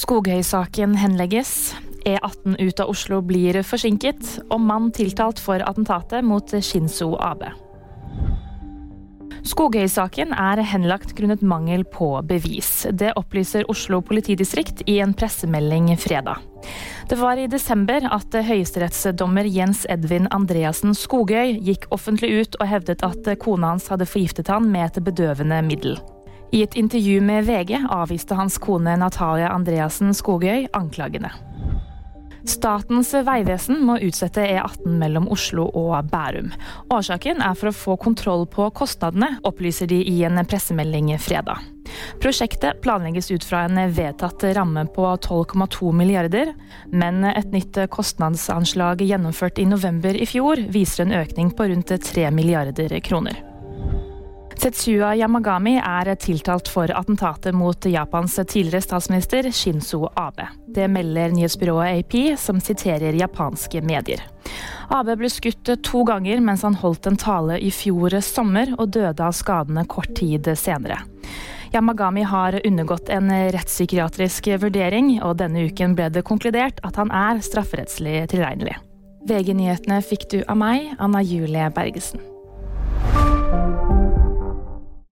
Skogøy-saken henlegges. E18 ut av Oslo blir forsinket, og mann tiltalt for attentatet mot Shinzo Abe. Skoghøy-saken er henlagt grunnet mangel på bevis. Det opplyser Oslo politidistrikt i en pressemelding fredag. Det var i desember at høyesterettsdommer Jens Edvin Andreassen Skogøy gikk offentlig ut og hevdet at kona hans hadde forgiftet han med et bedøvende middel. I et intervju med VG avviste hans kone Natalia Andreassen Skogøy anklagene. Statens vegvesen må utsette E18 mellom Oslo og Bærum. Årsaken er for å få kontroll på kostnadene, opplyser de i en pressemelding fredag. Prosjektet planlegges ut fra en vedtatt ramme på 12,2 milliarder, men et nytt kostnadsanslag gjennomført i november i fjor viser en økning på rundt 3 milliarder kroner. Tetsua Yamagami er tiltalt for attentatet mot Japans tidligere statsminister Shinzo Abe. Det melder nyhetsbyrået AP, som siterer japanske medier. Abe ble skutt to ganger mens han holdt en tale i fjor sommer, og døde av skadene kort tid senere. Yamagami har undergått en rettspsykiatrisk vurdering, og denne uken ble det konkludert at han er strafferettslig tilregnelig. VG-nyhetene fikk du av meg, Anna Julie Bergesen.